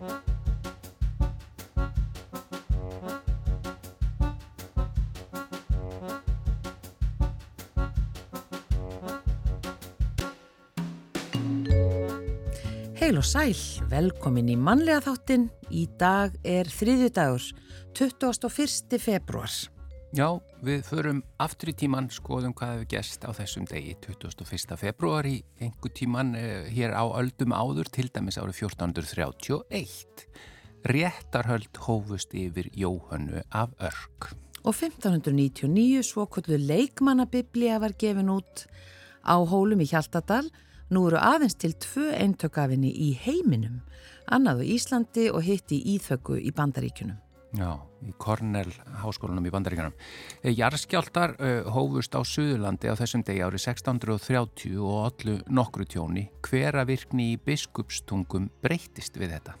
Heil og sæl, velkomin í mannlega þáttin. Í dag er þriðju dagur, 21. februar. Já, við förum aftur í tíman, skoðum hvað hefur gæst á þessum degi 21. februar í einhver tíman hér á öldum áður, til dæmis árið 1431. Réttarhöld hófust yfir Jóhannu af Örk. Og 1599 svo kullu leikmannabiblía var gefin út á hólum í Hjaltadal Nú eru aðeins til tvö eintökafinni í heiminum, annað á Íslandi og hitt í Íþöku í Bandaríkunum. Já, í Cornell háskólanum í Bandaríkunum. Eh, Jarskjáltar uh, hófust á Suðurlandi á þessum degi árið 1630 og allu nokkru tjóni. Hvera virkni í biskupstungum breytist við þetta?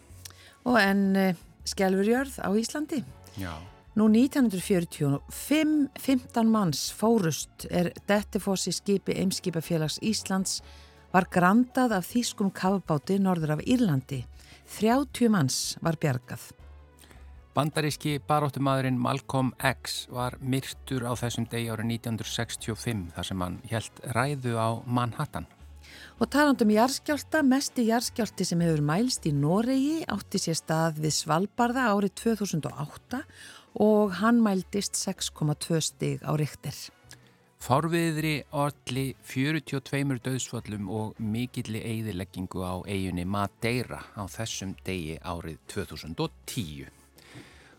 Og en uh, skjálfurjörð á Íslandi? Já. Nú 1945, 15 manns fórust er Dettifossi skipi Eimskipafélags Íslands var grandað af þýskum kafbáti norður af Írlandi. 30 manns var bjargað. Bandaríski baróttumadurinn Malcolm X var myrtur á þessum degi árið 1965 þar sem hann helt ræðu á Manhattan. Og talandum jarðskjálta, mesti jarðskjálti sem hefur mælst í Noregi átti sér stað við Svalbardha árið 2008 og hann mældist 6,2 stig á riktir. Fárviðri orðli 42 döðsföllum og mikilli eigðileggingu á eiginni Madeira á þessum degi árið 2010.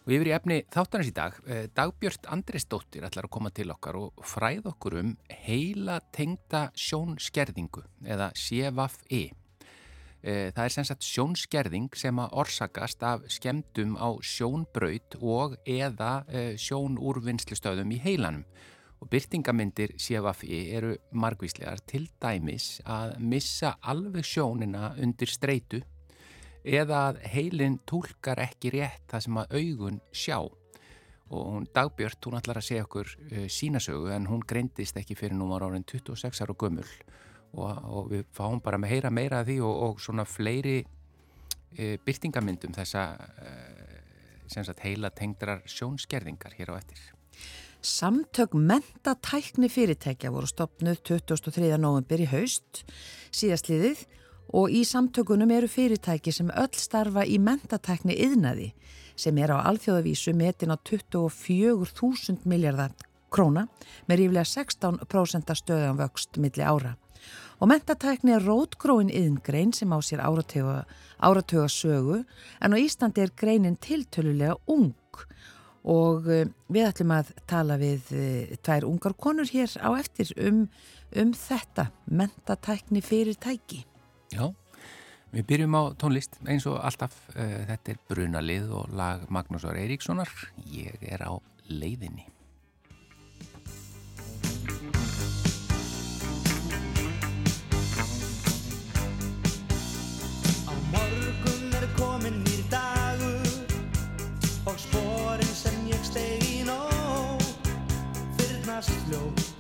Og yfir í efni þáttanars í dag, eh, Dagbjörn Andrisdóttir ætlar að koma til okkar og fræð okkur um heila tengda sjónskerðingu eða CVFE. Eh, það er sem sagt sjónskerðing sem að orsakast af skemdum á sjónbraut og eða eh, sjónúrvinnslustöðum í heilanum og byrtingamindir CFFI eru margvíslegar til dæmis að missa alveg sjónina undir streitu eða að heilin tólkar ekki rétt það sem að augun sjá. Og hún Dagbjörn, hún ætlar að segja okkur uh, sínasögu en hún greindist ekki fyrir númar árin 26 ára gummul og, og við fáum bara með heyra meira af því og, og svona fleiri uh, byrtingamindum þessa uh, heila tengdrar sjónskerðingar hér á eftir. Samtök mentatækni fyrirtækja voru stopnuð 23. november í haust. Síðastliðið og í samtökunum eru fyrirtæki sem öll starfa í mentatækni yðnaði sem er á alþjóðavísu metin á 24.000 miljardar króna með ríflega 16% stöðan vöxt milli ára. Og mentatækni er rótgróin yðngrein sem á sér áratöga sögu en á Íslandi er greinin tiltölulega ung og eh, við ætlum að tala við eh, tvær ungar konur hér á eftir um, um þetta mentatækni fyrir tæki. Já, við byrjum á tónlist eins og alltaf. Uh, þetta er Brunalið og lag Magnúsar Eiríkssonar. Ég er á leiðinni. Á morgun er komin nýr dagur og spórin sem ég steg í nóg fyrnast fljóð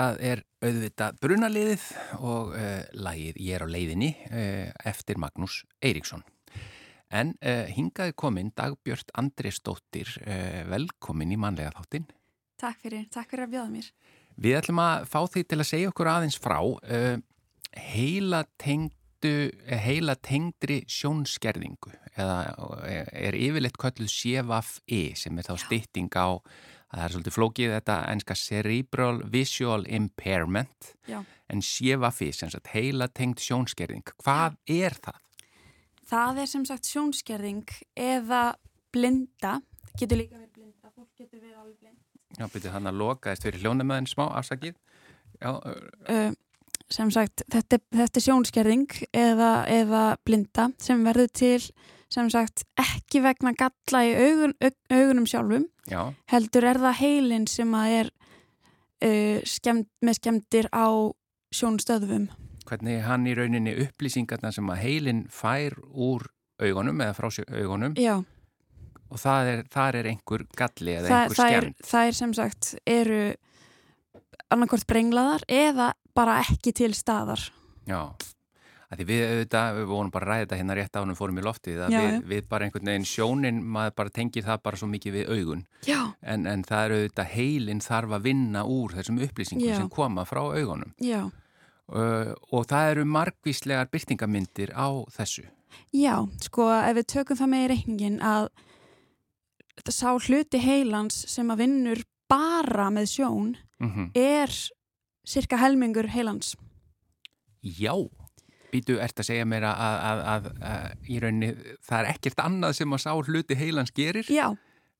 þetta er auðvitað brunaliðið og uh, lagið Ég er á leiðinni uh, eftir Magnús Eiríksson. En uh, hingaði komin Dagbjörn Andrisdóttir, velkomin í manlega þáttinn. Takk fyrir, takk fyrir að bjóða mér. Við ætlum að fá því til að segja okkur aðeins frá heila, tengdu, heila tengdri sjónskerðingu eða er yfirleitt kölluð CVFI sem er þá stytting á Það er svolítið flókið þetta enska Cerebral Visual Impairment Já. en CVFI, sem sagt heila tengd sjónskerðing. Hvað er það? Það er sem sagt sjónskerðing eða blinda, getur líka verið blinda, fólk getur verið alveg blind. Já, byrju hann að lokaðist fyrir hljónumöðin smá afsakið. Já, Uh, sem sagt, þetta, þetta er sjónskerðing eða, eða blinda sem verður til sem sagt ekki vegna galla í augun, aug, augunum sjálfum, já, heldur er það heilin sem að er uh, skemmt, með skemmtir á sjónstöðvum. hvernig hann í rauninni upplýsingarna sem að heilin fær úr augunum eða frá augunum Já, og það er, er einhver galli eða það, einhver er, skemmt. það er sem sagt eru annarkvort brenglaðar eða bara ekki til staðar. Já, að því við auðvitað, við vorum bara að ræða þetta hérna rétt ánum fórum í loftið, að Já, við, við bara einhvern veginn sjónin, maður bara tengir það bara svo mikið við augun, en, en það er auðvitað heilin þarf að vinna úr þessum upplýsingum Já. sem koma frá augunum. Já, uh, og það eru margvíslegar byrtingamindir á þessu. já, sko ef við tökum það með í reikningin að sá hluti heilans sem að vinnur bara með sjón Mm er cirka helmingur heilans. Já, býtu, ert að segja mér að, að, að, að, í rauninni það er ekkert annað sem að sá hluti heilans gerir Já,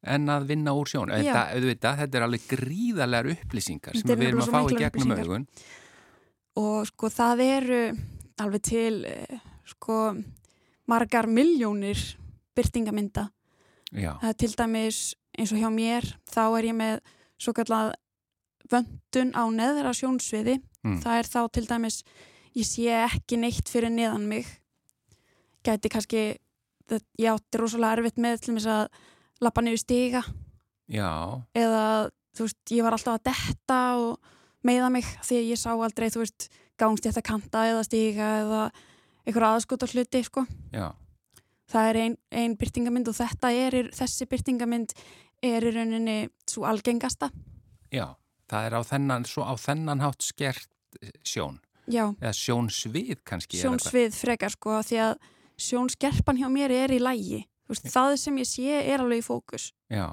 en að vinna úr sjón. Þetta, auðvitað, þetta er alveg gríðarlegar upplýsingar sem Þetta við erum að fá í gegnum augun. og sko það eru alveg til sko margar miljónir byrtingamynda. Já, Það er til dæmis eins og hjá mér, þá er ég með svo kallað vöndun á neðra sjónsviði Mm. það er þá til dæmis ég sé ekki neitt fyrir neðan mig gæti kannski ég átti rosalega erfitt með til að lappa niður stiga Já, eða þú veist, ég var alltaf að detta og meiða mig því að ég sá aldrei, þú veist, gangst ég að kanta eða stiga eða einhver aðskot á hluti, sko. já, Það er ein, ein byrtingamind og þetta er, þessi byrtingamind er í rauninni svo algengasta. já. Það er á þennan, svo á þennan hátt skert sjón. Já, Eða sjónsvið kannski. sjónsvið frekar, sko, því að sjónskerpan hjá mér er í lægi. Veist, það sem ég sé er alveg í fókus. Já.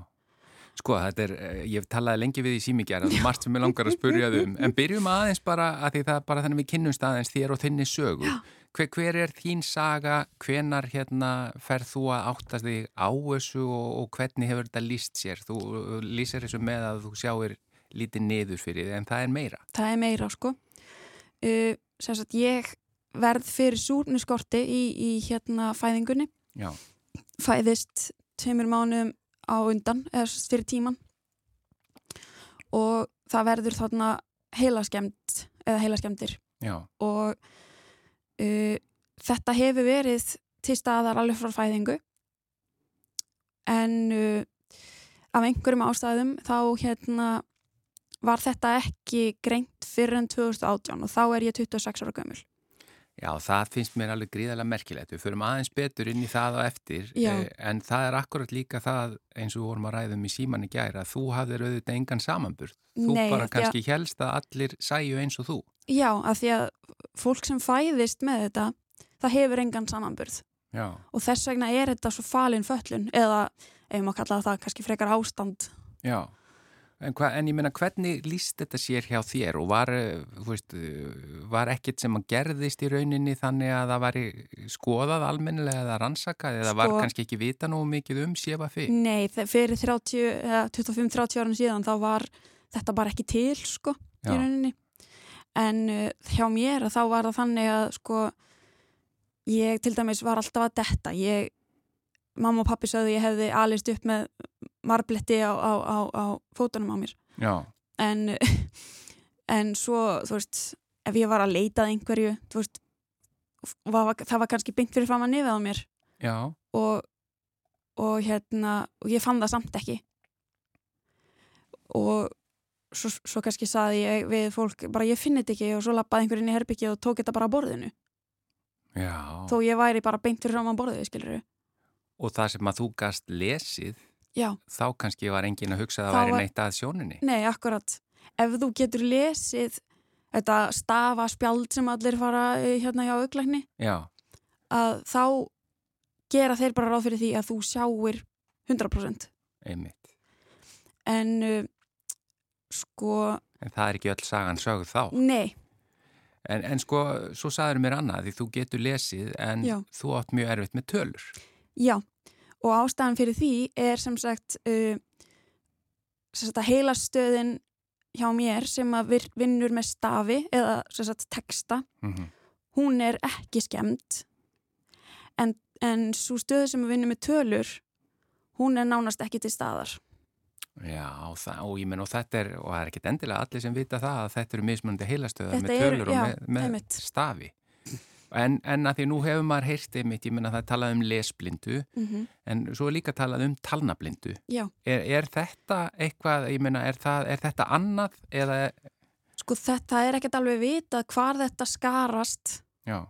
Sko, þetta er, eh, ég talaði lengi við í símíkjara, margt sem ég langar að spurja þau um, en byrjum aðeins bara, að því það er bara þannig við kynnumst aðeins þér og þinni sögu. Hver, hver er þín saga, hvenar hérna ferð þú að áttast þig á þessu og, og hvernig hefur þetta líst sér? Þú lýsir þessu með að þú sjáir lítið niður fyrir þig, en það er meira. Það er meira, sko. Uh, sagt, ég verð fyrir súrnuskorti í, í hérna fæðingunni. Já, fæðist tveimur mánuðum á undan eða fyrir tíman og það verður þarna heilaskemmt eða heilaskemmtir já, og uh, þetta hefur verið til staðar alveg frá fæðingu. En uh, af einhverjum ástæðum þá hérna var þetta ekki greint fyrir enn 2018 og þá er ég 26 ára gömul já, það finnst mér alveg gríðarlega merkilegt. Við förum aðeins betur inn í það á eftir, Já. eh, en það er akkurat líka það eins og við vorum að ræðum í síman í gæra, að þú hafðir auðvitað engan samanburð. Þú Nei, bara því að- kannski helst að allir sæju eins og þú. Já, af því að fólk sem fæðist með þetta það hefur engan samanburð Já, og þess vegna er þetta svo falin föllun eða ef maður kalla það kannski frekar ástand já. En, hva, en ég meina, hvernig líst þetta sér hjá þér og var, eh, veist, var ekkert sem að gerðist í rauninni þannig að það var skoðað almennilega eða rannsakað eða var Sko- kannski ekki vita nógu mikið um séfa fyrir? Nei, fyrir 30, eða 25-30 árum síðan þá var þetta bara ekki til sko í Já. rauninni en uh, hjá mér þá var það þannig að sko ég til dæmis var alltaf að detta ég, mamma og pappi sögðu ég hefði alist upp með marbletti á, á, á, á fótunum á mér Já, en, en svo, þú veist, ef ég var að leita að einhverju, þú veist, var, það var kannski beint fyrir fram að nefið á mér já, og, og hérna, og ég fann það samt ekki. Og svo, svo kannski saði ég við fólk, bara ég finn þetta ekki og svo lappaði einhverjum inn í herbyggi og tók þetta bara á borðinu. já. Þó ég væri bara beint fyrir fram að borðinu, skilur Og það sem að þú gast lesið, Já, þá kannski var engin að hugsa að það væri var- neitt að sjóninni. nei, akkurat. Ef þú getur lesið þetta stafa spjald sem allir fara eh, hérna hjá auglækni, að þá gera þeir bara ráð fyrir því að þú sjáir 100% einmitt. en uh, sko, En það er ekki öll sagan sögð þá. nei En, en sko, svo sagður mér annað, því þú getur lesið en Já. þú átt mjög erfitt með tölur. Já, og ástæðan fyrir því er sem sagt, uh, sem sagt að heilastöðin hjá mér sem vinnur með stafi eða sem sagt texta, Mm hún er ekki skemmt en, en svo stöð sem að vinnur með tölur, hún er nánast ekki til staðar. Já, það, og ég menn og þetta er, og það er ekkit endilega allir sem vita það að þetta eru mismunandi heilastöðar með tölur já, og með, með stafi. En, en að því nú hefur maður heyrt einmitt, ég menna það er talað um lesblindu, Mm en svo er líka talað um talnablindu. Já, Er, er þetta eitthvað, ég menna, er, er þetta annað eða, sko þetta er ekkert alveg vitað hvar þetta skarast. Já,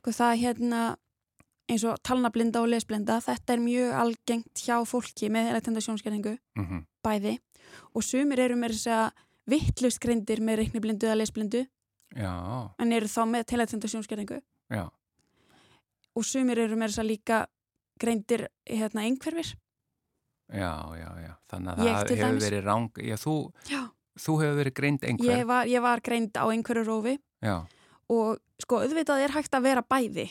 sko það er hérna eins og talnablinda og lesblinda þetta er mjög algengt hjá fólki með elektenda sjónskerningu, mm bæði. Og sumir eru með þess að vittlust greindir með reikniblindu eða lesblindu já, en eru þá með telektenda sjónskerningu já, og sumir eru með þess að líka greindir hérna einhverfir? Já, já, já, þannig að Ég það hefur dæmis- verið ráng, já, þú, Já, þú hefur verið greind einhver, ég var, ég var greind á einhverju rófi já, og sko auðvitað er hægt að vera bæði.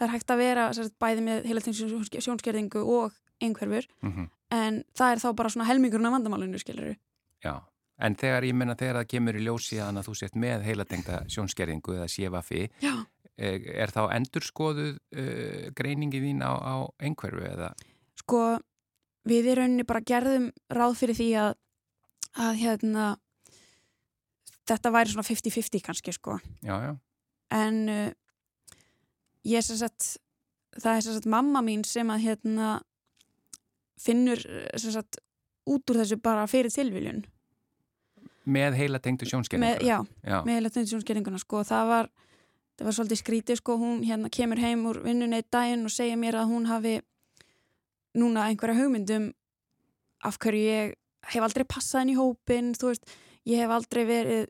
Það er hægt að vera sagt, bæði með heilatinsjón sjónskerðingu og einhverfur. Mm en það er þá bara svona helmingurinn af vandamálinu skilur já. En þegar ég menna þegar það kemur í ljósi að þú sért með heilatengda sjónskerðingu eða séfafi, Já, er þá endurskoðuð uh, greiningi þín á, á einhverfu eða? sko við í rauninni bara gerðum ráð fyrir því að, að hérna þetta væri svona 50-50 kannski sko. Já, já, en uh, ég sem sagt það er sem sagt mamma mín sem að hérna finnur sem sagt út úr þessu bara fyrir tilviljun með heila tengdu með, sjónskerningu já, já, með heila tundisjónskerringuna sko það var, það var svolítið skrítið sko hún hérna kemur heim úr vinnunni einn daginn og segja mér að hún hafi núna einhverja hugmyndum af hverju ég hef aldrei passað inn í hópin þú veist, ég hef aldrei verið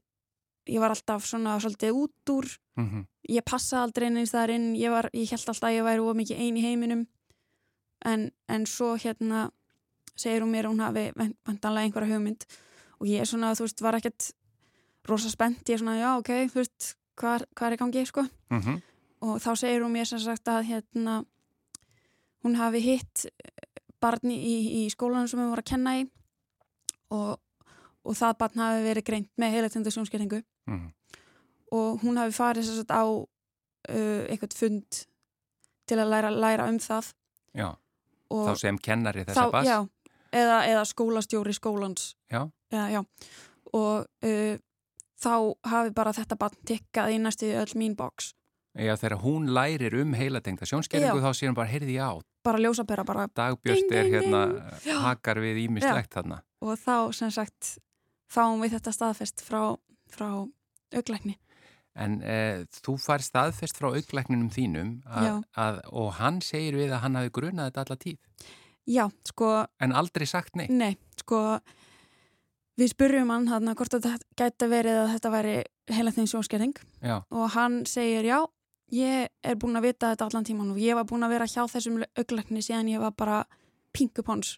ég var alltaf svona svolítið út úr mhm, ég passaði aldrei neins þar inn ég, var, ég held alltaf að ég væri of mikið ein í heiminum. En, en svo hérna segir hún mér að hún hafi vantanlega einhverja hugmynd og ég er svona, þú veist, var ekkert rosa spennt, ég er svona, já, ok þú veist, hvað, hvað er í gangi, sko. Mhm, og þá segir hún mér sem sagt að hérna hún hafi hitt barni í, í skólanum sem við vorum að kenna í. Og, og það barn hafi verið greint með heilatenda sjónskerringu mhm, og hún hafi farið sem sagt á uh, eitthvað fund til að læra, læra um það. Já. Og þá sem kennari þessa bass já, eða, eða skólastjóri skólans Já. já, já. og uh, þá hafi bara þetta barn tikkað í næstu öll mín box Já, þegar hún lærir um heilatengda sjónskerningu Já. þá sér hún bara, heyrði já, bara ljósapera bara dagbjörst er hérna Já. hakar við ímislegt þarna. og þá sem sagt fáum við þetta staðfest frá, frá auglækni En eh, þú fær staðfest frá auglækninum þínum að, að, og hann segir við að hann hafi grunað þetta alla tíð, já, sko, en aldrei sagt neitt. nei, sko við spurjum hann hann hvort þetta gæti verið að þetta væri heila þeim sjónskerring Já, og hann segir já, ég er búin að vita þetta allan tíman og ég var búin að vera hjá þessum auglækni síðan ég var bara pinkupons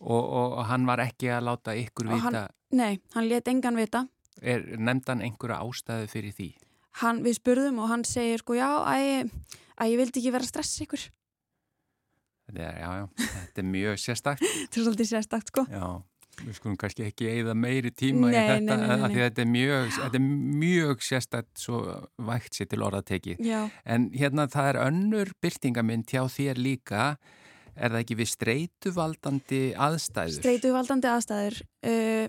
og, og hann var ekki að láta ykkur Og vita, nei, hann let engan vita. Er nefndan einhverja ástæðu fyrir því? hann, við spurðum og hann segir sko já, að ég vildi ekki vera að stressa ykkur Þetta er, já, já, þetta er mjög sérstakt. þetta er svolítið sérstakt sko Já, við skulum kannski ekki eigða meiri tíma Nei, í þetta, nei, nei, þetta er mjög, þetta er mjög sérstakt svo vægt sér til orðatekið. já, En hérna það er önnur byrtingamind hjá þér líka, er það ekki við streituvaldandi aðstæður? streituvaldandi aðstæður uh,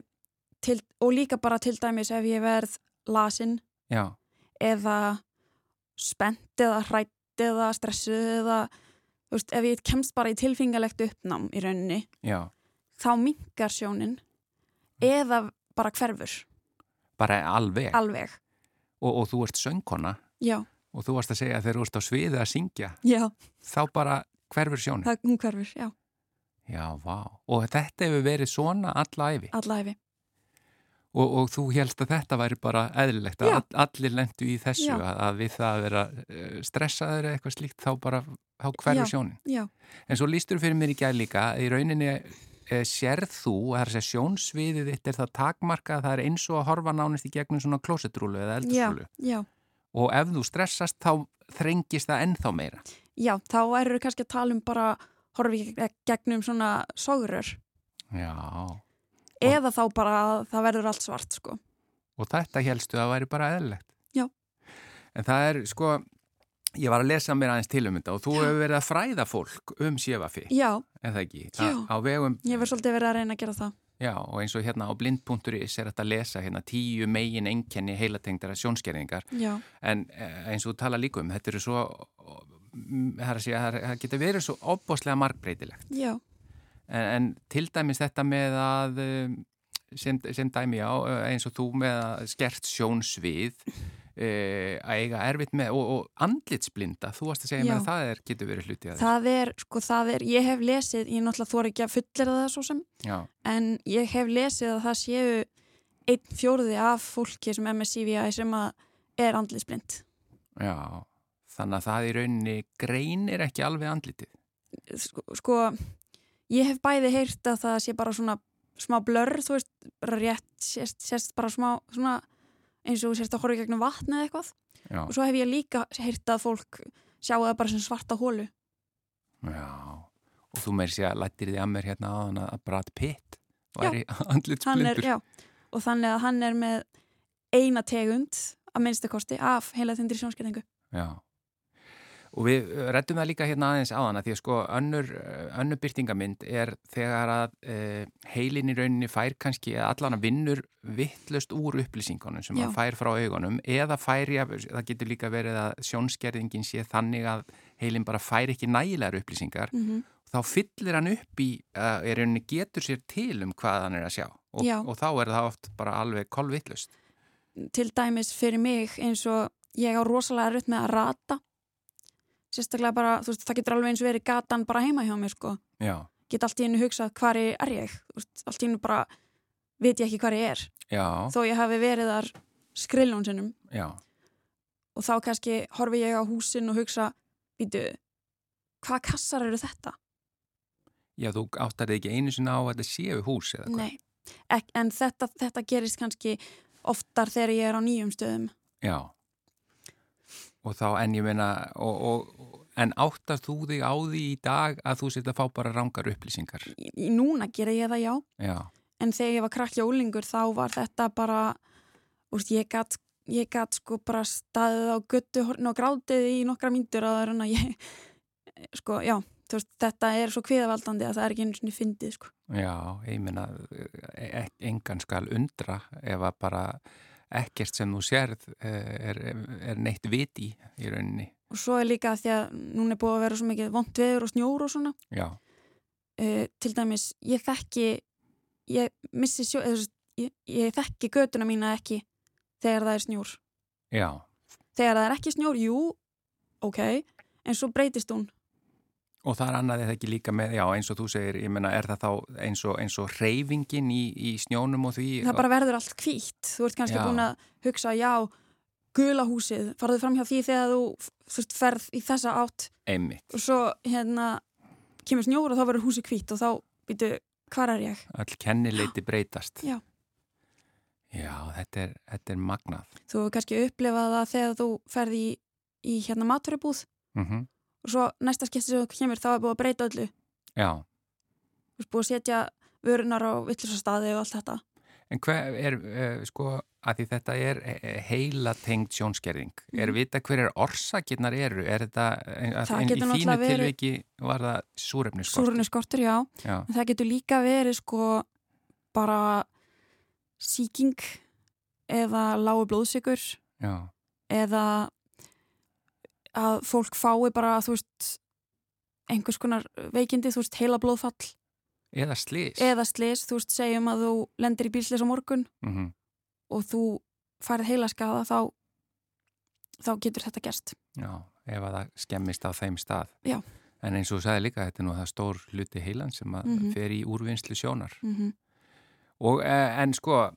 til, og líka bara til dæmis ef ég verð lasin Já, eða spennt eða hrætt eða stressuð eða þú veist, ef ég kemst bara í tilfingalegt uppnám í rauninni já, þá minkar sjónin eða bara hverfur bara alveg. alveg, Og, og þú ert söngkona já, og þú varst að segja að þegar þú ert á sviði að syngja, já þá bara hverfur sjónin. það, hún hverfur, já, Já, vá. Og þetta hefur verið svona alla æfi. Og, og þú helst að þetta væri bara eðlilegt, að Já. all, allir lendu í þessu, Já. að, að við það að vera eh, stressaður eða eitthvað slíkt, þá bara, þá hverfur Já. sjónin. já, En svo lístur fyrir mér í gæð líka, í rauninni e, sérð þú, það er að sjónsviðið þitt er það takmarka, það er eins og að horfa nánist í gegnum svona klósetrúlu eða já, eldurstrúlu. já Og ef þú stressast, þá þrengist það ennþá meira. já, þá eru kannski að tala um bara horfi í gegnum svona sogrur Já. Eða þá bara að það verður allt svart sko. Og þetta helstu að væri bara eðlilegt. Já. En það er, sko, ég var að lesa mér aðeins til um þetta og þú hefur verið að fræða fólk um séfafi, já, en það ekki? Já. Á, á vegum, ég verð svolítið verið að reyna að gera það já, og eins og hérna á blind.is er þetta að lesa hérna tíu megin einkenni heilatengdara sjónskerðingar já, en eh, eins og þú tala líka um, þetta eru svo, mm, það getur verið svo opbáslega margbreytilegt. já, En, en til dæmis þetta með að, um, sem, sem dæmi á, eins og þú með að skert sjónsvið, e, að eiga erfitt með, og, og andlitsblinda, þú varst að segja Já. mér að það er, getur verið hluti að það er sko það er, ég hef lesið ég náttúrulega þóra ekki að fullera það svo sem Já, en ég hef lesið að það séu einn fjórði af fólki sem er með CVI sem að er andlisblind já, þannig að það í rauninni greinir ekki alveg andlitið. sko, sko ég hef bæði heyrt að það sé bara svona smá blörr, þú veist, bara rétt sérst, sérst bara smá svona eins og sérst að horfa í gegnum vatn eða eitthvað. Já, og svo hef ég líka heyrt að fólk sjáu það bara sem svarta hólu já, og þú meir sér að lættir því að mér hérna á þannig að Brad Pitt hann er, andlitsblindur. og þannig að hann er með eina tegund að minnstakosti af heila þindri sjónskerðingu Já. Og við rettum það líka hérna aðeins á hana því að sko önnur, önnur byrtingamind er þegar að e, heilin í rauninni fær kannski allan að vinnur vittlust úr upplýsingunum sem Já. að fær frá augunum eða fær, ja, það getur líka verið að sjónskerðingin sé þannig að heilin bara fær ekki nægilegar upplýsingar. Mm þá fyllir hann upp í, er rauninni getur sér til um hvað hann er að sjá. Og, og þá er það oft bara alveg kolvittlust. til dæmis fyrir mig eins og ég á rosalega rutt með að rata sérstaklega bara, þú veist, það getur alveg eins verið gatan bara heima hjá mér, sko. Já, get allt í hennu hugsað hvar er ég? Þú veist, allt í hennu bara veit ég ekki hvar ég er. Já, þó ég hafi verið þar skrillun sinnum. Já, og þá kannski horfi ég á húsin og hugsa býtu, hvaða kassar eru þetta? já, þú áttar ekki einu sinna á að þetta séu hús eða hvað. Nei, en þetta, þetta gerist kannski oftar þegar ég er á nýjum stöðum. Já, og þá en ég meina, og, og, en áttar þú þig á því í dag að þú setja að fá bara rangar upplýsingar? í, núna gera ég það já Já, en þegar ég var krakki ólingur þá var þetta bara úst, ég gat ég gat sko bara staðið á guttu horn og grátið í nokkra myndur að það er hann að ég sko, já, veist, þetta er svo kviðavaldandi að það er ekki einu svona fyndið sko. já, ég meina, e engan skal undra ef að bara ekkert sem þú sérð eh, er, er neitt viti í rauninni. og svo er líka því að núna er búið að vera svo mikið vond veður og snjór og svona. Já, uh, til dæmis, ég þekki ég missi sjó ég, ég þekki götuna mína ekki þegar það er snjór. Já, þegar það er ekki snjór, jú ok, en svo breytist hún Og það er annað eða ekki líka með, já eins og þú segir, ég meina er það þá eins og, eins og reyfingin í, í snjónum og því? það bara verður allt hvítt þú ert kannski Já. búin að hugsa, já gula húsið, farðu fram hjá því þegar þú þú veist, ferð í þessa átt Einmitt, og svo hérna kemur snjór og þá verður húsið hvítt og þá býtu, hvar er ég? all kennileiti breytast. Já. Já, þetta er, þetta er magnað. Þú hefur kannski upplifað það þegar þú ferð í, í hérna maturibúð Mm og svo næsta skipti sem þú kemur þá er búið að breyta öllu Já, þú veist búið að setja vörunar á villisastadi og allt þetta en hver er, uh, sko, að því þetta er eh, heila tengd sjónskerðing. Er Mhm. vita hver er orsakirnar eru? Er þetta, en, í þínu tilviki var það súrefniskortur? Súrunni já, Já, en það getur líka verið sko bara síking eða lágu blóðsikur já, eða að fólk fái bara þú veist einhvers konar veikindi, þú veist heila blóðfall eða slís. eða slis, þú veist segjum að þú lendir í bílslis á morgun Mm og þú færð heila skada þá þá getur þetta gerst Já, ef að það skemmist á þeim stað. Já. En eins og þú sagði líka, þetta er nú það stór hluti heilan sem að Mhm. fer í úrvinnslu sjónar. mm -hmm. Og eh, en sko,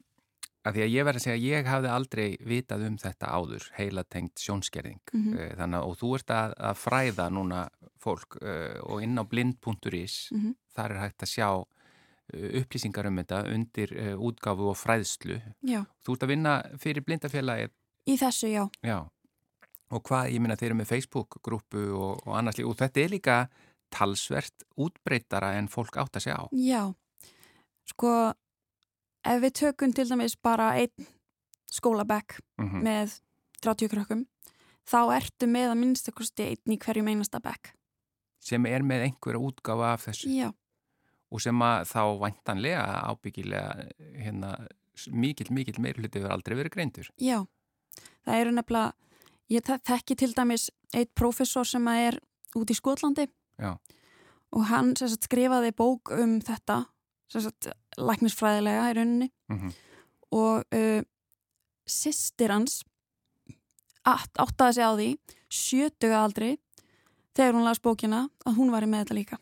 að því að ég verði að segja að ég hafði aldrei vitað um þetta áður, heilatengt sjónskerðing. Mhm. Eh, Þannig að, og þú ert að, að fræða núna fólk uh, og inn á blind.is, Mhm. þar er hægt að sjá uh, upplýsingar um þetta undir útgáfu og fræðslu. Já, Þú ert að vinna fyrir blindafélagið, í þessu já já. Og hvað, ég minna, þeir eru með Facebook-grúpu og, og annars og þetta er líka talsvert útbreytara en fólk átt að sjá. Já, sko ef við tökum til dæmis bara einn skólabekk Mm með 30 krökkum þá ertu með að minnstakosti einn í hverju meinasta bekk Sem er með einhverja útgáfa af þessu. Já, og sem að þá væntanlega ábyggilega hérna, mikill meiri hluti hefur aldrei verið greindur. já Það eru nefnilega, ég þek- þekki til dæmis eitt prófessor sem að er út í Skotlandi Já. og hann sagt, skrifaði bók um þetta sagt, læknisfræðilega í rauninni. Mm og uh, sýstir hans átt, áttaði sig á því sjötuga aldri þegar hún las bókina að hún var með þetta líka.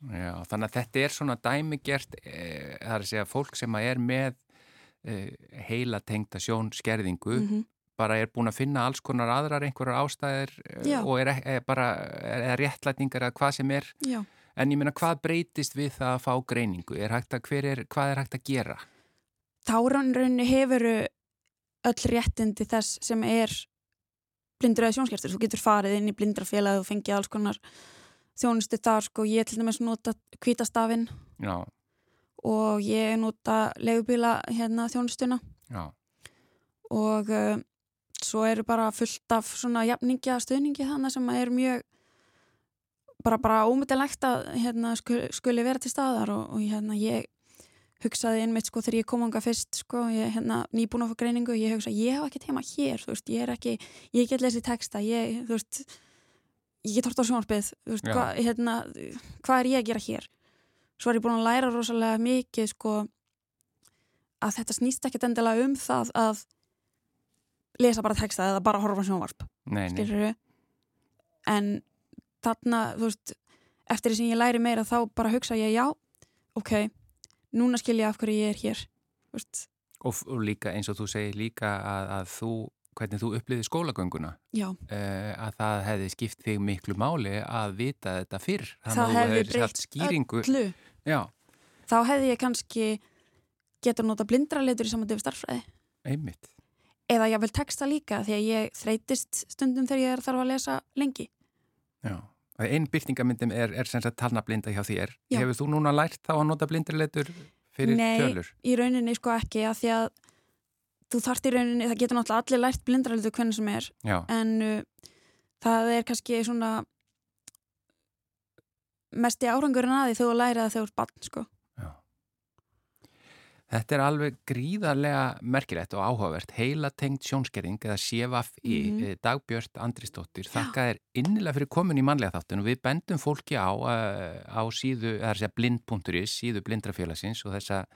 Já, þannig að þetta er svona dæmigert, e, það er að segja fólk sem að er með e, heila tengda sjónskerðingu mm bara er búin að finna alls konar aðrar einhverjar ástæðir e, Já. og er, er bara er, er réttlætningar að hvað sem er. Já, en ég meina hvað breytist við það að fá greiningu? Er að, er, hvað er hægt að gera? þá rauninni hefur öll réttindi þess sem er blindur eða sjónskertur. Þú getur farið inn í blindrafélag og fengið alls konar þjónustu þar sko. Ég til dæmis nota kvítastafinn og ég nota legubíla hérna þjónustuna. Já, og uh, svo eru bara fullt af svona jafningja stuðningi þannig sem er mjög bara, bara ómyndilegt að hérna, skuli, skuli vera til staðar og, og hérna, ég hugsaði einmitt sko þegar ég kom ánga fyrst sko, ég hérna nýbúin á greiningu ég hugsa, ég hef ekki tema hér, þú veist, ég er ekki ég get lesið texta, ég, þú veist ég get hort á sjónarpið þú veist, hvað hérna, hva er ég að gera hér? Svo er ég búin að læra rosalega mikið sko að þetta snýst ekki endilega um það að lesa bara texta eða bara horfa sjónvarp skilur en þarna, þú veist eftir því sem ég læri meira þá bara hugsa ég já, ok núna skilja af hverju ég er hér og, og líka eins og þú segir líka að, að þú, hvernig þú uppliði skólagönguna uh, að það hefði skipt þig miklu máli að vita þetta fyrr. Það hefði breytt öllu. Já. þá hefði ég kannski getur nota blindraleitur í samandi við starfræði einmitt. Eða ég vil texta líka því að ég þreytist stundum þegar ég þarf að lesa lengi. Já Einn byrtingamyndum er, er sem sagt talnablinda hjá þér. Já. Hefur þú núna lært þá að nota blindarleitur fyrir Nei, tölur? Nei, í rauninni sko ekki að því að þú þarft í rauninni, það getur náttúrulega allir lært blindarleitur hvernig sem er. Já. En uh, það er kannski svona mest í árangurinn að því þú lærið að þau eru barn sko. Þetta er alveg gríðarlega merkilegt og áhugavert. Heila tengt sjónskerðing eða CFI, mm -hmm. Dagbjörn Andristóttir, þakka þér innilega fyrir komin í manlega þáttun og við bendum fólki á, eh, á síðu, það er að segja blind.is, síðu blindrafélagsins og þessa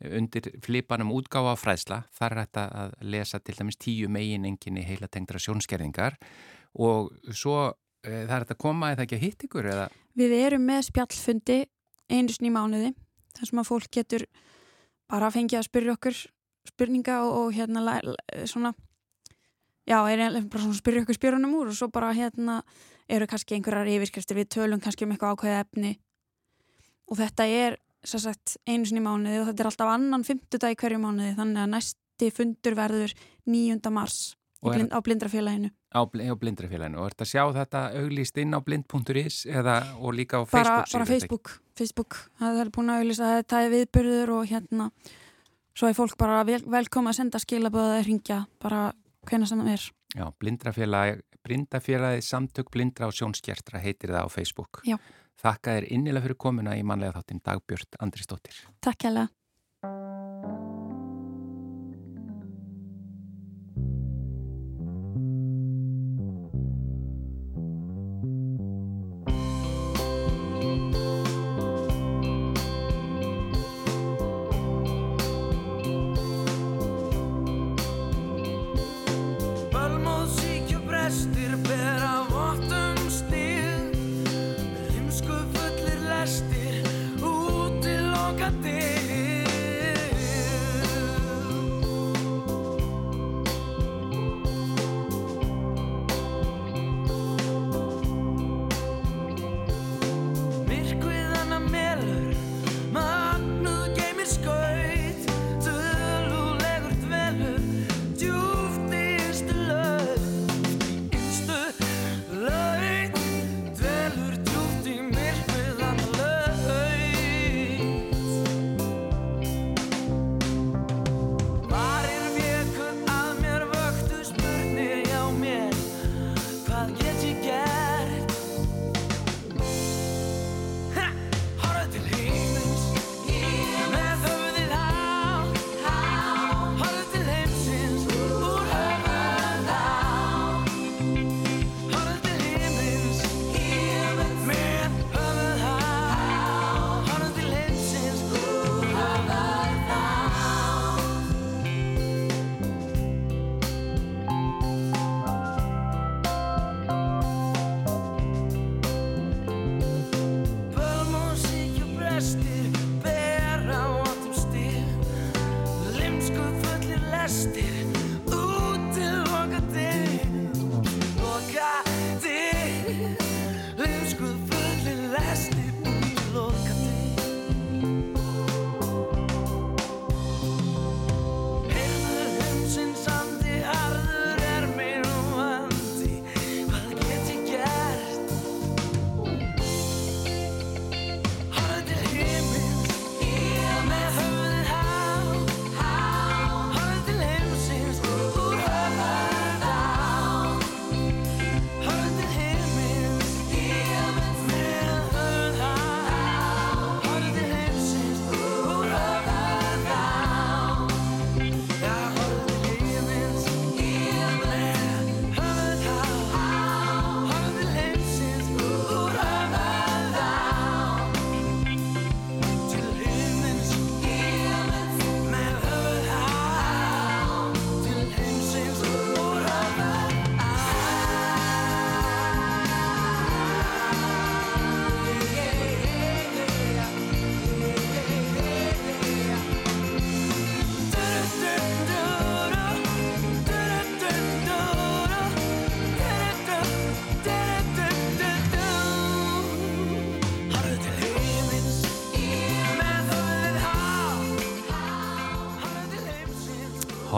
eh, undir flipanum útgáfa fræðsla. Það er hægt að lesa til dæmis tíu megin enginni heila tengtra sjónskerðingar og svo e, það er hægt að koma eða ekki að hitt ykkur eða? Við erum með spjallfundi einu sný mánuði, þar sem að fólk getur bara fengið að spyrja okkur spurninga og, og hérna svona já, er bara svona spyrja okkur spyrunum úr og svo bara hérna eru kannski einhverjar yfirskriftir við tölum kannski um eitthvað ákveði efni og þetta er svo sagt einu sinni mánuði og þetta er alltaf annan fymtudag í hverju mánuði þannig að næsti fundur verður 9. mars blind, á blindrafélaginu á, á blindrafélaginu. Og er þetta að sjá þetta auglýst inn á blind.is eða og líka á Facebook bara, bara Facebook, Facebook. Það er búin að auglýsta að þetta er viðbyrður og hérna svo er fólk bara vel, velkoma að senda skilaböða eða ringja bara hvena sem það er. Já, blindrafélagi, blindrafélagi samtök blindra og sjónskjertra heitir það á Facebook. Já. Þakka þér innilega fyrir komuna í manlega þáttin Dagbjörn Andristóttir Takk hella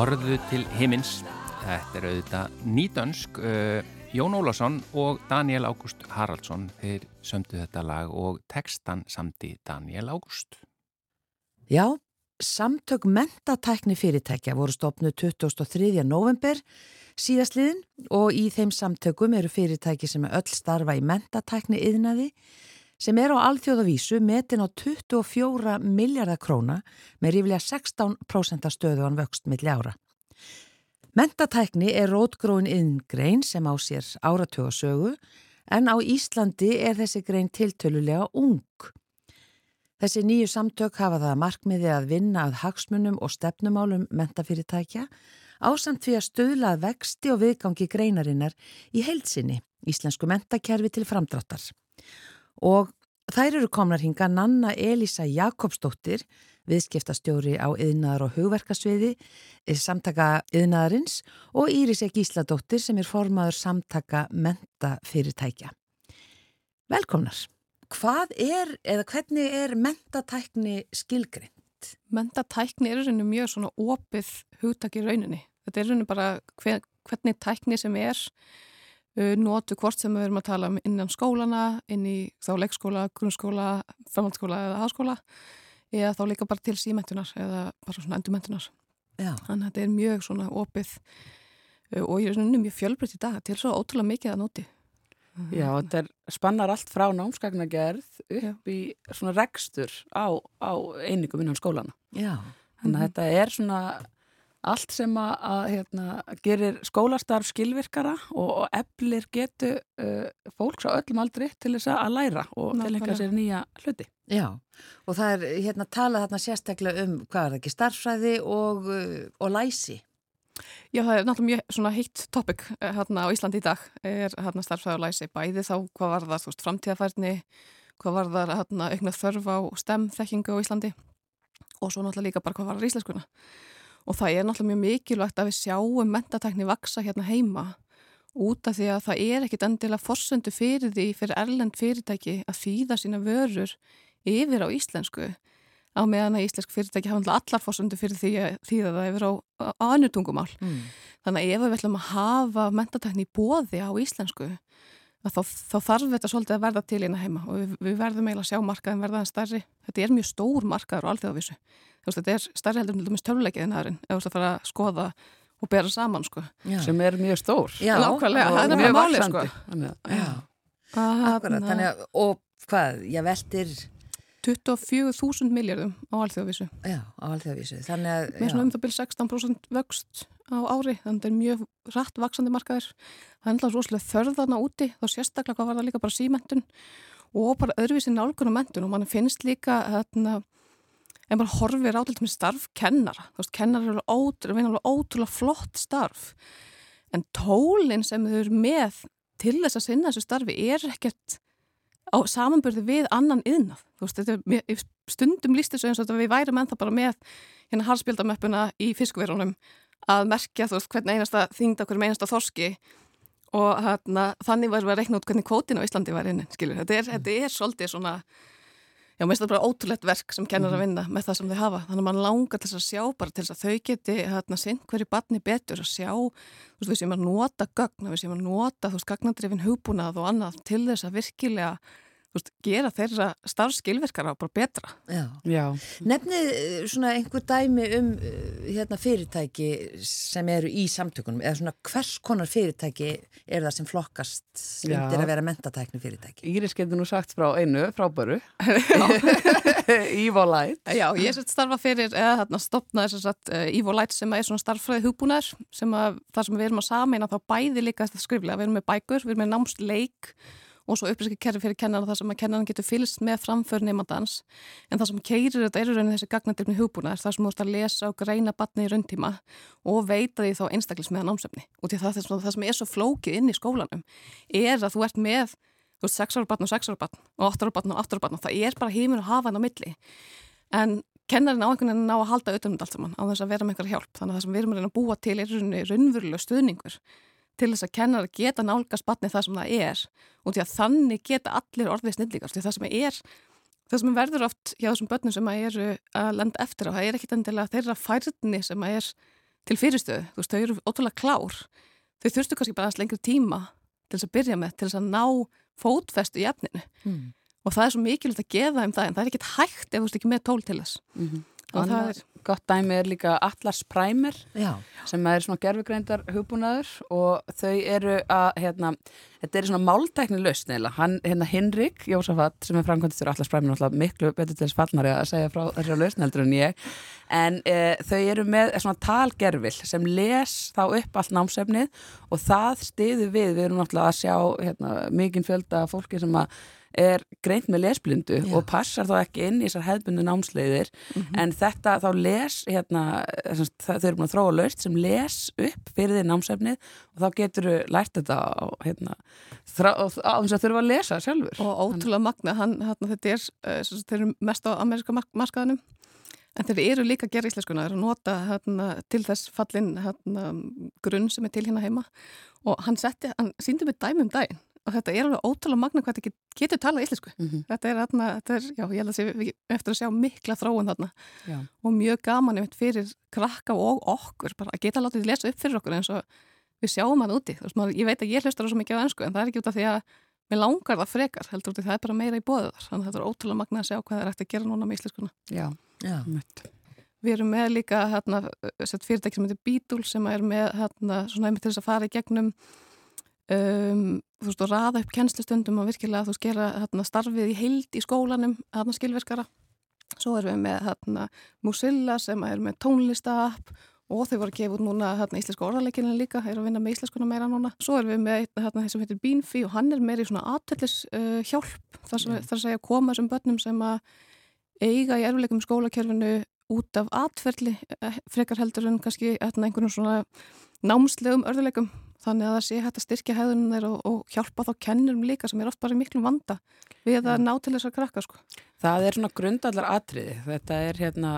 Horðu til himins. Þetta er auðvitað nýdönsk. Uh, Jón Ólásson og Daniel Ágúst Haraldsson þeir sömdu þetta lag og textan samti Daniel Ágúst. Já, samtök mentatækni fyrirtækja voru stopnu 23. november síðastliðin og í þeim samtökum eru fyrirtæki sem öll starfa í mentatækni yðnaði sem er á alþjóðavísu metin á 24 miljardar króna með ríflega 16% stöðuan vöxt milli ára. Mentatækni er rótgróin yðngrein sem á sér áratögasögu en á Íslandi er þessi grein tiltölulega ung. Þessi nýju samtök hafa það markmiði að vinna að hagsmunum og stefnumálum mentafyrirtækja ásamt því að stöðlað vexti og viðgangi greinarinnar í heilsinni, íslensku mentakerfi til framdráttar. Og þær eru komnar hinga Nanna Elisa Jakobsdóttir, viðskiptastjóri á yðnaðar og hugverkasviði, eh, samtaka yðnaðarins og Íris Ek Ísladóttir sem er formaður samtaka mentafyrirtækja. Velkomnar! Hvað er, eða hvernig er mentatækni skilgrind? Mentatækni er rauninu mjög svona opið hugtak í rauninni. Þetta er rauninu bara hver, hvernig tækni sem er notu hvort sem við erum að tala um innan skólana, inn í þá leikskóla, grunnskóla, framhaldsskóla eða háskóla eða þá líka bara til símentunar eða bara svona endurmentunar. Þannig að þetta er mjög svona opið uh, og í rauninu mjög fjölbreytt í dag til svo ótrúlega mikið að noti. Já, þetta er, spannar allt frá námskagnagerð upp í svona rekstur á, á einingum innan skólana. Já. Þannig að -hmm. þetta er svona allt sem að, að hérna, gerir skólastarf skilvirkara og, og eflir getu uh, fólks á öllum aldri til þess að læra og tilhenga sér nýja hluti. Já, og það er hérna talað þarna sérstaklega um, hvað er það ekki, starfræði og, uh, og læsi. Já, það er náttúrulega mjög svona heitt topic eh, hérna á Íslandi í dag er hérna starfsfæði og læsi bæði þá hvað var það, þú veist, framtíðafærni hvað var það hérna aukna þörf á stemþekkingu á Íslandi og svo náttúrulega líka bara hvað var það íslenskuna og það er náttúrulega mjög mikilvægt að við sjáum mentatekni vaksa hérna heima út af því að það er ekkit endilega forsöndu fyrir því fyrir erlend fyrirtæki að þýða sína vörur yfir á íslensku á meðan að íslensk fyrirtæki hafa allar fórsöndu fyrir því að þýða það yfir á, á annu tungumál. Mm. Þannig að ef við ætlum að hafa mentatekni bóði á íslensku þá, þá þarf þetta svolítið að verða til eina heima og við, við verðum eiginlega að sjá markaðin verðaðan starri. Þetta er mjög stór markaður og alþjóðavísu. Þetta er starri heldur með tölvuleikiðin aðrin ef þú ætlum að fara að skoða og bera saman sko. Sem er mjög stór. Já, nákvæmlega, það er mjög málið sko. Já, akkurat. Þannig að, og hvað, ég veldir 24.000 miljardum á alþjóðavísu. Já, á alþjóðavísu. Þannig að... Með svona um það byrj 16% vöxt á ári, þannig að þetta er mjög rætt vaksandi markaður. Það er alltaf rosalega þörðana úti, þá sérstaklega hvað var það líka bara símentun og bara öðruvísi nálgun á mentun og mann finnst líka hérna, en bara horfir átilt með starf kennara. Þú veist, kennara er alveg ótrúlega flott starf en tólinn sem þau eru með til þess að sinna þessu starfi er ekkert á samanbörði við annan yðnað. Stundum líst þessu eins og þetta við værum ennþá bara með hérna harspildamöppuna í fiskverunum að merkja þú veist hvernig einasta þingda hverjum einasta þorski og hérna, þannig varum við að rekna út hvernig kvótin á Íslandi var inn, skilur. Þetta er, mm. þetta er svolítið svona, já, mér finnst þetta bara ótrúlegt verk sem kennar að mhm. vinna með það sem þau hafa. Þannig að mann langar til þess að sjá bara til þess að þau geti hérna sinn hverju barni betur að sjá, þú veist, við séum að nota gögn, við séum að nota, þú veist, gagnandrifin hugbúnað og annað til þess að virkilega veist, gera þeirra starfskilverkara bara betra. Já. Já. Nefnið eh, svona einhver dæmi um eh, hérna, fyrirtæki sem eru í samtökunum eða svona hvers konar fyrirtæki er það sem flokkast undir að vera mentatækni fyrirtæki? Íris getur nú sagt frá einu, frábæru Evo-Light Já, ég er starfa fyrir, eða þarna stopnaði þess að uh, Evo-Light sem er svona starffræði hugbúnar sem að það sem við erum að sameina þá bæði líka skriflega, við erum með bækur, við erum með námsleik og svo upplýsingkerfi fyrir kennara þar sem að kennara getur fylgst með framför nefndans en það sem keirir þetta er raunin þessi gagnandilmi hugbúnaðar þar sem þú ert að lesa og greina batni í rauntíma og veita því þá einstaklis með námsefni. Og því það, það sem er svo flókið inn í skólanum er að þú ert með þú veist 6 ára batn og 6 ára batn og 8 ára batn og 8 ára batn og það er bara heiminn og hafa hann á milli. En kennarin á einhvern veginn ná að halda auðvitað allt saman á þess að vera með einhver hjálp. Þannig að það sem við erum að búa til er raunverulega stuðningur til þess að kennar geta nálgast batni það sem það er. Og því að þannig geta allir orðið snillíkast því það sem er, það sem verður oft hjá þessum börnum sem að eru að lenda eftir á, það er ekkit endilega þeirra færðni sem að er til fyrirstöðu, þú veist, þau eru ótrúlega klár. Þau þurftu kannski bara aðeins lengri tíma til þess að byrja með, til þess að ná fótfestu í efninu. Mm. og það er svo mikilvægt að gefa þeim það en það er ekkit hægt ef þú veist ekki með tól til þess. Mm -hmm. Og það Annað er, gott dæmi er líka Atlas Primer Já, sem er svona gerfugreindar hugbúnaður og þau eru að, hérna, þetta er svona máltækni lausn eða, hann, hérna Hinrik Jósafat sem er framkvæmdist fyrir Atlas Primer náttúrulega miklu betur til fallnari að segja frá þessari lausn heldur en ég. En e, þau eru með svona talgerfil sem les þá upp allt námsefnið og það stiður við, við erum náttúrulega að sjá hérna, mikinn fjölda fólki sem að er greint með lesblindu Já. og passar þá ekki inn í þessar hefðbundu námsleiðir. En þetta þá les hérna, þau eru búin að þróa laust sem les upp fyrir því námsefnið og þá getur þau lært þetta á, hérna, þrá, á þess að þurfa að lesa sjálfur og ótrúlega magna hann, hann, þetta er, uh, þeir eru mest á ameríska mark markaðanum en þeir eru líka að gera íslenskuna, þeir eru að nota hérna, til þess fallin grunn sem er til hérna heima og hann setti, hann síndi mig dæmi um daginn og þetta er alveg ótrúlega magna hvað þetta get, getur talað íslensku. mm -hmm. Þetta er, hérna, þetta er, já, ég held að sé við- eftir að sjá mikla þróun þarna Já. og mjög gaman fyrir krakka og okkur, bara að geta látið lesa upp fyrir okkur eins og við sjáum hann úti. Veist, maður, ég veit að ég hlustar svo mikið á ennsku en það er ekki út af því að mér langar það frekar, heldur út af því það er bara meira í bóðu þar. Þannig að þetta er ótrúlega magna að sjá hvað það er eftir að gera núna með íslenskuna. Já, já. Við erum með líka hérna, sett fyrirtæki sem heitir Beetle sem er með hérna, svona einmitt til þess að fara í gegnum um, þú veist, og raða upp kennslustundum og virkilega þú veist, gera hérna, starfið í heild í skólanum, hérna skilverkara. Svo erum við með hérna Musilla sem er með tónlistapp og þau voru að gefa út núna hérna íslenska orðarleikinu líka, er að vinna með íslenskuna meira núna. Svo erum við með hérna þeir sem heitir Beanfi og hann er meira í svona aðtöllis uh, hjálp, þar sem þar að segja koma þessum börnum sem að eiga í erfuleikum skólakerfinu út af atferli, eh, frekar heldur en kannski hérna, einhvern svona námslegum örðuleikum þannig að það sé hægt að styrkja hefðunum þeir og, og hjálpa þá kennurum líka sem er oft bara miklum vanda við að ná til þessar krakka sko. Það er svona grundallar atriði. Þetta er hérna,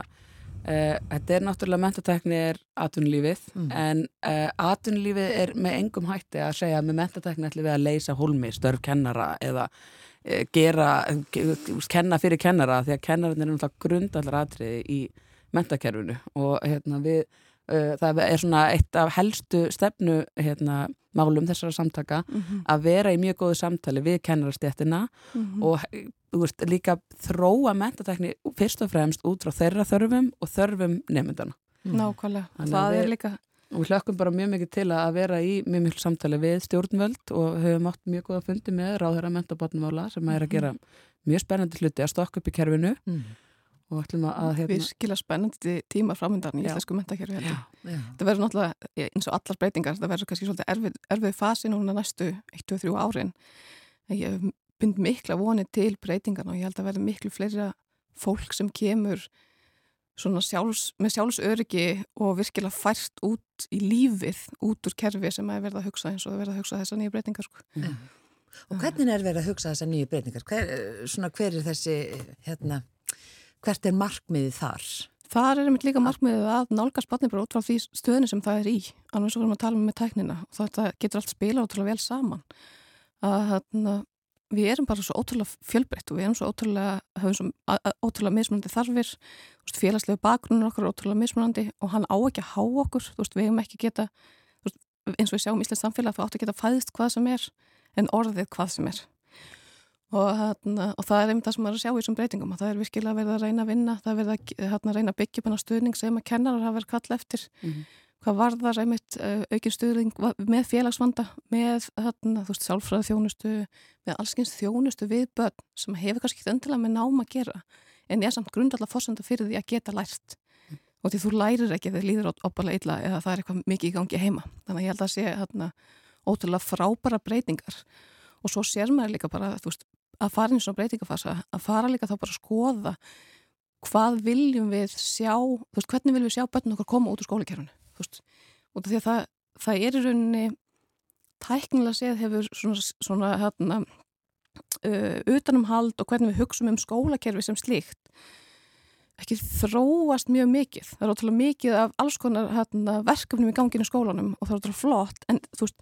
uh, þetta er náttúrulega mentatekni er atvinnulífið Mm. en uh, atvinnulífið er með engum hætti að segja að með mentatekni ætlum við að leysa hólmi, störf kennara eða uh, gera, ge, kenna fyrir kennara því að kennarinn er náttúrulega grundallar atriði í mentakerfinu og hérna við það er svona eitt af helstu stefnu hérna málum þessara samtaka mm -hmm. að vera í mjög góðu samtali við kennarastjættina og þú veist, líka þróa mentatekni fyrst og fremst út frá þeirra þörfum og þörfum nefndana. Nákvæmlega, Þannig það að er líka Og við hlökkum bara mjög mikið til að vera í mjög miklu samtali við stjórnvöld og höfum átt mjög góða fundi með ráðherra mentabotnumála sem er að gera mjög spennandi hluti að stokka upp í kerfinu Mm. Og ætlum að, að hérna, virkilega spennandi tíma framöndan í íslensku mentakerfi heldur. já. Það verður náttúrulega eins og allar breytingar, það verður kannski svolítið erfið, erfið fasi núna næstu 1-2-3 árin. En ég bind mikla vonið til breytingarna og ég held að verður miklu fleira fólk sem kemur svona sjálfs, með sjálfsöryggi og virkilega fært út í lífið, út úr kerfi sem er verið að hugsa eins og það verið að hugsa þessa nýja breytingar. Sko. Já. Og hvernig er verið að hugsa þessar nýju breytingar? Hver, svona, hver er þessi, hérna, hvert er markmiðið þar? Það er einmitt líka markmiðið að nálgast út frá því stöðinu sem það er í. Annars vorum við að tala um með tæknina og þetta getur allt spila ótrúlega vel saman. Að, hérna, við erum bara svo ótrúlega fjölbreytt og við erum svo ótrúlega, höfum svo ótrúlega mismunandi þarfir. Félagslegu bakgrunnur okkar er ótrúlega mismunandi og hann á ekki að há okkur. Veist, við hefum ekki geta, veist, eins og við sjáum Íslands samfélag, þá áttu að geta fæðist hvað sem er en orðið hvað sem er. Og, hérna, og það er einmitt það sem maður er að sjá í þessum breytingum að það er virkilega verið að reyna að vinna það er verið að reyna að byggja upp hana stuðning sem að kennarar hafa verið kall eftir. Mhm. hvað varðar einmitt uh, aukin stuðning með félagsvanda með hérna, þú veist, sálfræði þjónustu með allskynst þjónustu við börn sem hefur kannski ekki endilega með nám að gera en er samt grundallega fórsenda fyrir því að geta lært. Og því þú lærir ekki þegar líður oppalega illa eða það er eitthvað mikið í gangi heima. Þannig að ég held að sé ótrúlega frábæra breytingar. Og svo sér maður líka bara þú veist, að fara í svona breytingafasa að fara líka þá bara að skoða hvað viljum við sjá þú veist, hvernig viljum við sjá börnum okkur koma út úr skólakerfinu þú veist, af því að það, það er í rauninni tæknilega séð hefur svona, svona hérna uh, utanumhald og hvernig við hugsum um skólakerfi sem slíkt ekki þróast mjög mikið. Það er ótrúlega mikið af alls konar hérna, verkefnum í ganginu skólanum og það er ótrúlega flott en þú veist,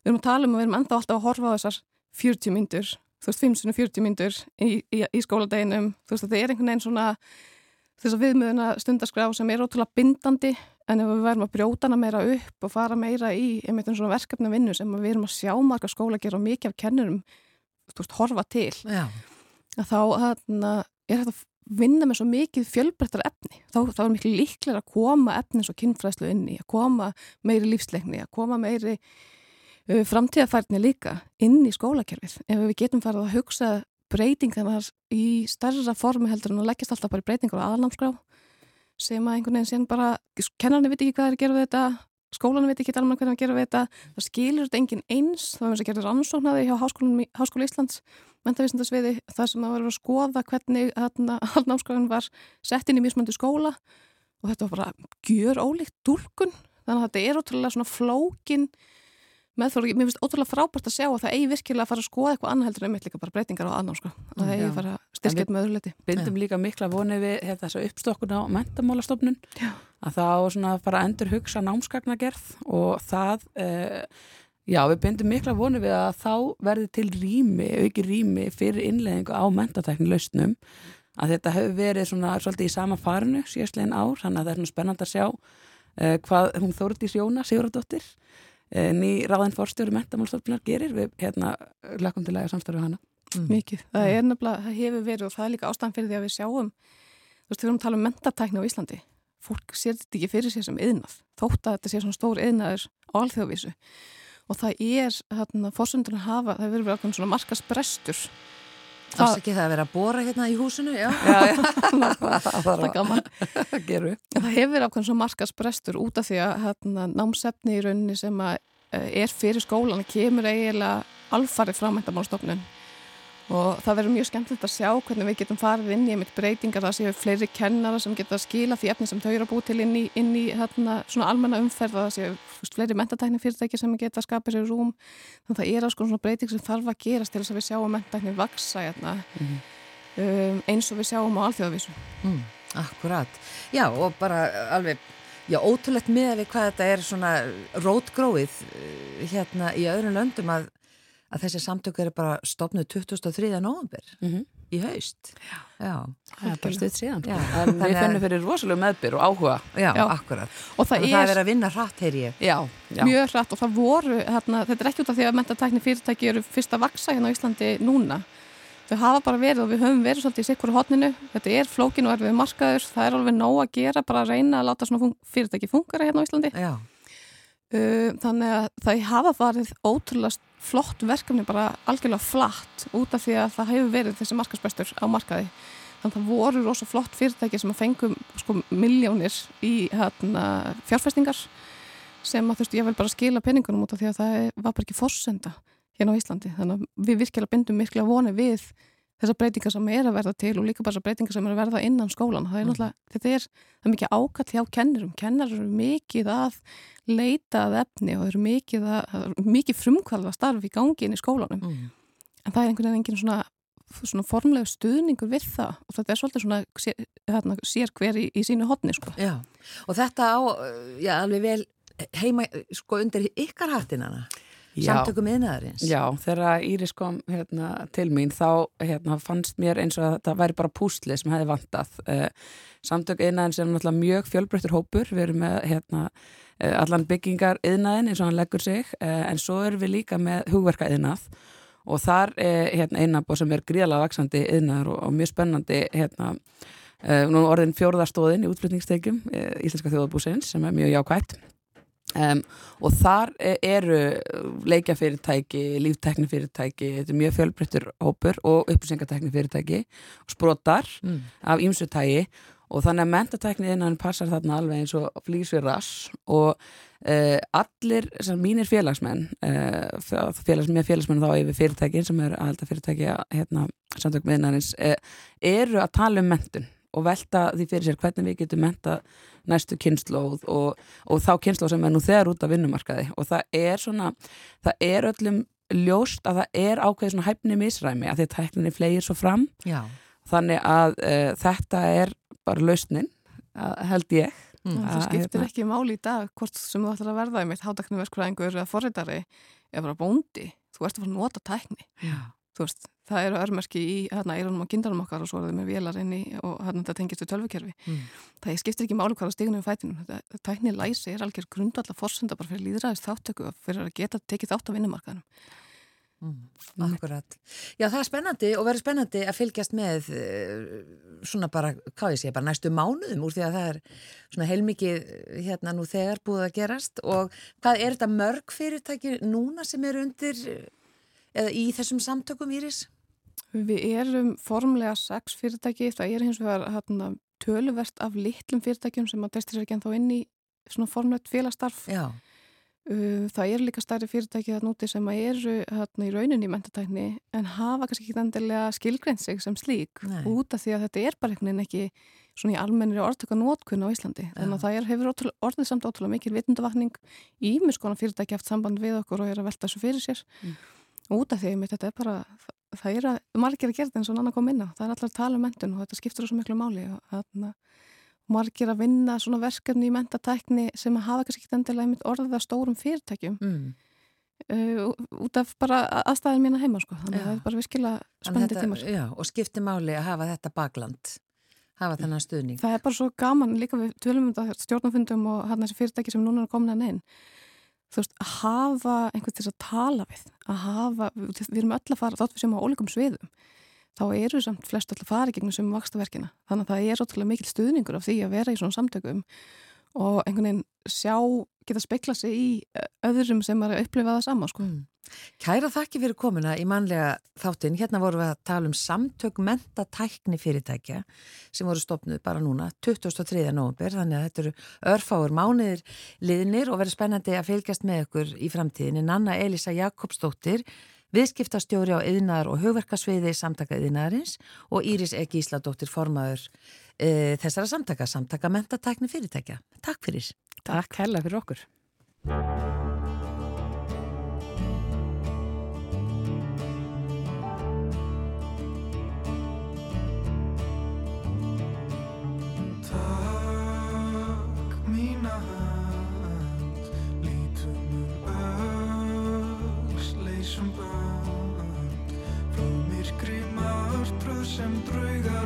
við erum að tala um og við erum enda alltaf að horfa á þessar 40 myndur þú veist, 540 myndur í, í, í skóladeginum, þú veist, það er einhvern veginn svona þess að viðmiðuna stundaskrá sem er ótrúlega bindandi en ef við verðum að brjóta hana meira upp og fara meira í einmitt um svona verkefna vinnu sem við erum að sjá marga skóla gera og mikið af kennurum veist, horfa til Já. þá hana, er þetta að vinna með svo mikið fjölbrettar efni þá, þá er miklu líklega að koma efni svo kynfræðslu inn í, að koma meiri lífsleikni, að koma meiri framtíðafærni líka inn í skólakerfið. Ef við getum farið að hugsa breyting þannig að í stærra formi heldur en að leggjast alltaf bara í breytingur á aðalnámskrá sem að einhvern veginn síðan bara, kennarni veit ekki hvað er að gera við þetta, skólanum veit ekki alveg er að gera við þetta, það skilur þetta enginn eins, það var eins og gerður ansóknaði hjá Háskóla Íslands, mentavísindasviði, það sem að vera að skoða hvernig aðalnámskráin var sett inn í mismöndu skóla. Og þetta var bara gjör ólíkt dúlkun, þannig að þetta er ótrúlega svona flókin meðfóru, mér finnst ótrúlega frábært að sjá að það eigi virkilega að fara að skoða eitthvað annað heldur en einmitt líka bara breytingar á aðnámsku að það eigi að fara að styrkja þetta með öðru leti Bindum líka mikla vonið við hérna, þessa uppstokkuna á mentamálastofnun að þá svona bara endur hugsa námskagnagerð og það eh, já, við bindum mikla vonið við að þá verði til rými, auki rými fyrir innleðingu á mentatækni lausnum að þetta hefur verið svona svolítið í sama farinu síðastlegin ár, þannig að það er svona spennand að sjá eh, hvað hún Þórdís Jóna Sigurðardóttir ný ráðin fórstjóri mentamálstofnunar gerir við hérna lakum til að samstarfi hana. Mm. Mikið, það er nefnilega, það hefur verið og það er líka ástæðan fyrir því að við sjáum þú veist, við erum að tala um mentatækni á Íslandi fólk sér þetta ekki fyrir sér sem yðnað þótt að þetta sé svona stór yðnaður á alþjóðvísu og það er hérna, fórsöndunar hafa, það hefur verið svona markasbrestur Það er ekki það að vera að bóra hérna í húsinu, já. Já, já, það er gaman. Það gerur. Það hefur verið ákveðin svo markasbrestur út af því að hérna, námsefni í rauninni sem uh, er fyrir skólan kemur eiginlega alfarið frá mentamálstofnun og það verður mjög skemmtilegt að sjá hvernig við getum farið inn í einmitt breytingar það séu fleiri kennara sem geta skila því efni sem þau eru að búið til inn í, inn í hérna, svona almenna umferð það séu fúst, fleiri mentatækni fyrirtæki sem geta skapið sér rúm. Þannig að það er alls svona breyting sem þarf að gerast til þess að við sjáum mentatækni vaksa hérna, mm -hmm. um, eins og við sjáum á alþjóðavísu. Mm, Akkurat, já og bara alveg Já, ótrúlegt með við hvað þetta er svona rótgróið hérna í öðrum löndum að að þessi samtöku eru bara stopnuð 2003. november mm -hmm. í haust. Já, Já. það er bara stuðt síðan Já, við finnum fyrir rosalega meðbyr og áhuga. Já, Já. akkurat. Og það, er, það er verið að vinna hratt, heyr ég. Mjög hratt. Og það voru hérna, þetta er ekki út af því að mentatækni fyrirtæki eru fyrst að vaksa hérna á Íslandi núna. Þau hafa bara verið og við höfum verið svolítið í sikkur hodninu, þetta er flókin og erfið markaður, það er alveg nóg að gera bara að reyna að láta svona fyrirtæki fungara hérna á Íslandi. Já þannig að það hafa farið ótrúlega flott verkefni bara algjörlega flatt út af því að það hefur verið þessi markasbæstur á markaði. Þannig að það voru rosa flott fyrirtæki sem að fengum sko miljónir í hérna, fjárfestingar sem að þú veist ég vil bara skila peningunum út af því að það var bara ekki forsenda hérna á Íslandi. Þannig að við virkilega bindum virkilega voni við þessar breytingar sem er að verða til og líka bara þessar breytingar sem er að verða innan skólan það er mm. náttúrulega, þetta er, það er mikið ákall hjá kennurum, kennar eru mikið að leita að efni og eru mikið, að, mikið frumkvæða starf í gangi inn í skólanum mm. en það er einhvern veginn engin svona, svona formlegu stuðningur við það og þetta er svolítið svona sér, hérna, sér hver í, í sínu hodni sko. Já, og þetta á, já, alveg vel heima, sko, undir ykkar hattinana samtökum yðnaðarins. Já, þegar Íris kom hérna, til mín þá hérna, fannst mér eins og að það væri bara púsli sem hefði vantað. Eh, samtök yðnaðins er náttúrulega mjög fjölbreyttur hópur, við erum með hérna, eh, allan byggingar yðnaðin eins og hann leggur sig, eh, en svo erum við líka með hugverka yðnað og þar er hérna, einabó sem er gríðalega vaksandi yðnaður og, og mjög spennandi hérna, nú orðin fjórðarstóðin í útflutningstegjum Íslenska þjóðabúsins sem er mjög jákvægt Um, og þar e, eru leikjafyrirtæki, lífteknifyrirtæki þetta er mjög fjölbreyttur hópur og upplýsingateknifyrirtæki og sprotar mm. af ýmsutægi og þannig að mentatekni innan passar þarna alveg eins og flýsir rass og uh, allir mínir félagsmenn uh, félags, með félagsmenn þá yfir fyrirtækin sem eru aðhalda fyrirtæki hérna, samtökum viðnarins uh, eru að tala um mentun og velta því fyrir sér hvernig við getum menta næstu kynnslóð og, og þá kynnslóð sem er nú þegar út af vinnumarkaði og það er svona, það er öllum ljóst að það er ákveðið svona hæfni misræmi að því að tækninni flegir svo fram Já. þannig að uh, þetta er bara lausnin held ég mm. Það skiptir hérna. ekki máli í dag hvort sem þú ætlar að verða í mitt hátaknuverskræðingur eða forreitari eða bara bóndi, þú ert að fara að nota tækni Já þú veist, það eru örmerki í hérna eirunum og kindarum okkar og svo er það með vélar inn í og hérna þetta tengist við tölvukerfi. Mm. það skiptir ekki máli hvaða stigunum við fætinum. Þetta tækni læsi er algjör grundvallar forsenda bara fyrir líðræðist þáttöku og fyrir að geta tekið þátt á vinnumarkaðanum Mm, akkurat. Já, það er spennandi og verður spennandi að fylgjast með uh, svona bara, hvað ég sé, bara næstu mánuðum úr því að það er svona heilmikið eh, hérna nú þegar búið að gerast. Og hvað er þetta mörg fyrirtæki núna sem eru undir eh, eða í þessum samtökum Íris? Við erum formlega sex fyrirtæki, það er hins vegar hérna, töluvert af litlum fyrirtækjum sem að destir sér ekki en þá inn í svona formlegt félagstarf. Já. Það eru líka stærri fyrirtæki það núti sem að eru hérna, í rauninni í mentatækni en hafa kannski ekki endilega skilgreint sig sem slík Nei. út af því að þetta er bara veginn ekki svona í almennri orðtöka nótkunn á Íslandi. Þannig að það er, hefur orðið samt ótrúlega mikil vitundavakning ímis konar fyrirtæki haft samband við okkur og er að velta þessu fyrir sér. Mm. Út af því að þetta er bara, það er að, margir að gera þetta eins og annar kom inn á. Það er allar að tala um mentun og þetta skiptur svo miklu máli og þarna margir að vinna svona verkefni í mentatækni sem að hafa kannski ekki endilega einmitt orðið að stórum fyrirtækjum Mm. uh, út af bara aðstæðin mína heima sko. þannig að það er bara virkilega spennandi tímar Já, og skipti máli að hafa þetta bakland, hafa þennan stuðning. það er bara svo gaman líka við tölum um þetta stjórnumfundum og hann þessi fyrirtæki sem núna er komin hann inn þú veist, að hafa einhvern til að tala við að hafa, við erum öll að fara þátt við sem á ólíkum sviðum þá eru samt flest öll að fara í gegnum sem vakstaverkina þannig að það er ótrúlega mikil stuðningur af því að vera í svona samtökum og einhvern veginn sjá, geta spekla sig í öðrum sem er að upplifa það sama sko. Mm. Kæra þakki fyrir komuna í mannlega þáttin. Hérna vorum við að tala um samtök mentatækni fyrirtækja sem voru stopnuð bara núna 23. november þannig að þetta eru örfáur mánuðir liðnir og verður spennandi að fylgjast með ykkur í framtíðinni. Nanna Elisa Jakobsdóttir viðskiptastjóri á yðnar og hugverkasviði samtaka yðnarins og Íris E. Gísladóttir formaður e, þessara samtaka, samtaka mentatækni fyrirtækja. Takk fyrir. Takk hella fyrir okkur. Sem draugar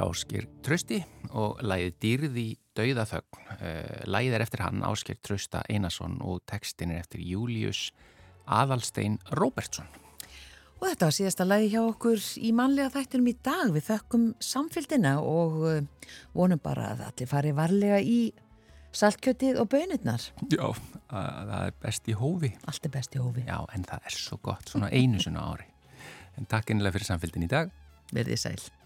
Áskir Trösti og lægið Dýrði Dauðaþögn. Uh, lægið er eftir hann Áskir Trösta Einarsson og tekstin er eftir Július Aðalstein Róbertsson. Og þetta var síðasta lægi hjá okkur í manlega þættinum í dag. Við þökkum samfélgina og uh, vonum bara að allir fari varlega í saltkjötið og bönirnar. Já, það er best í hófi. Allt er best í hófi. Já, en það er svo gott, svona einu svona ári. En takk einlega fyrir samfélgin í dag. Verðið sæl.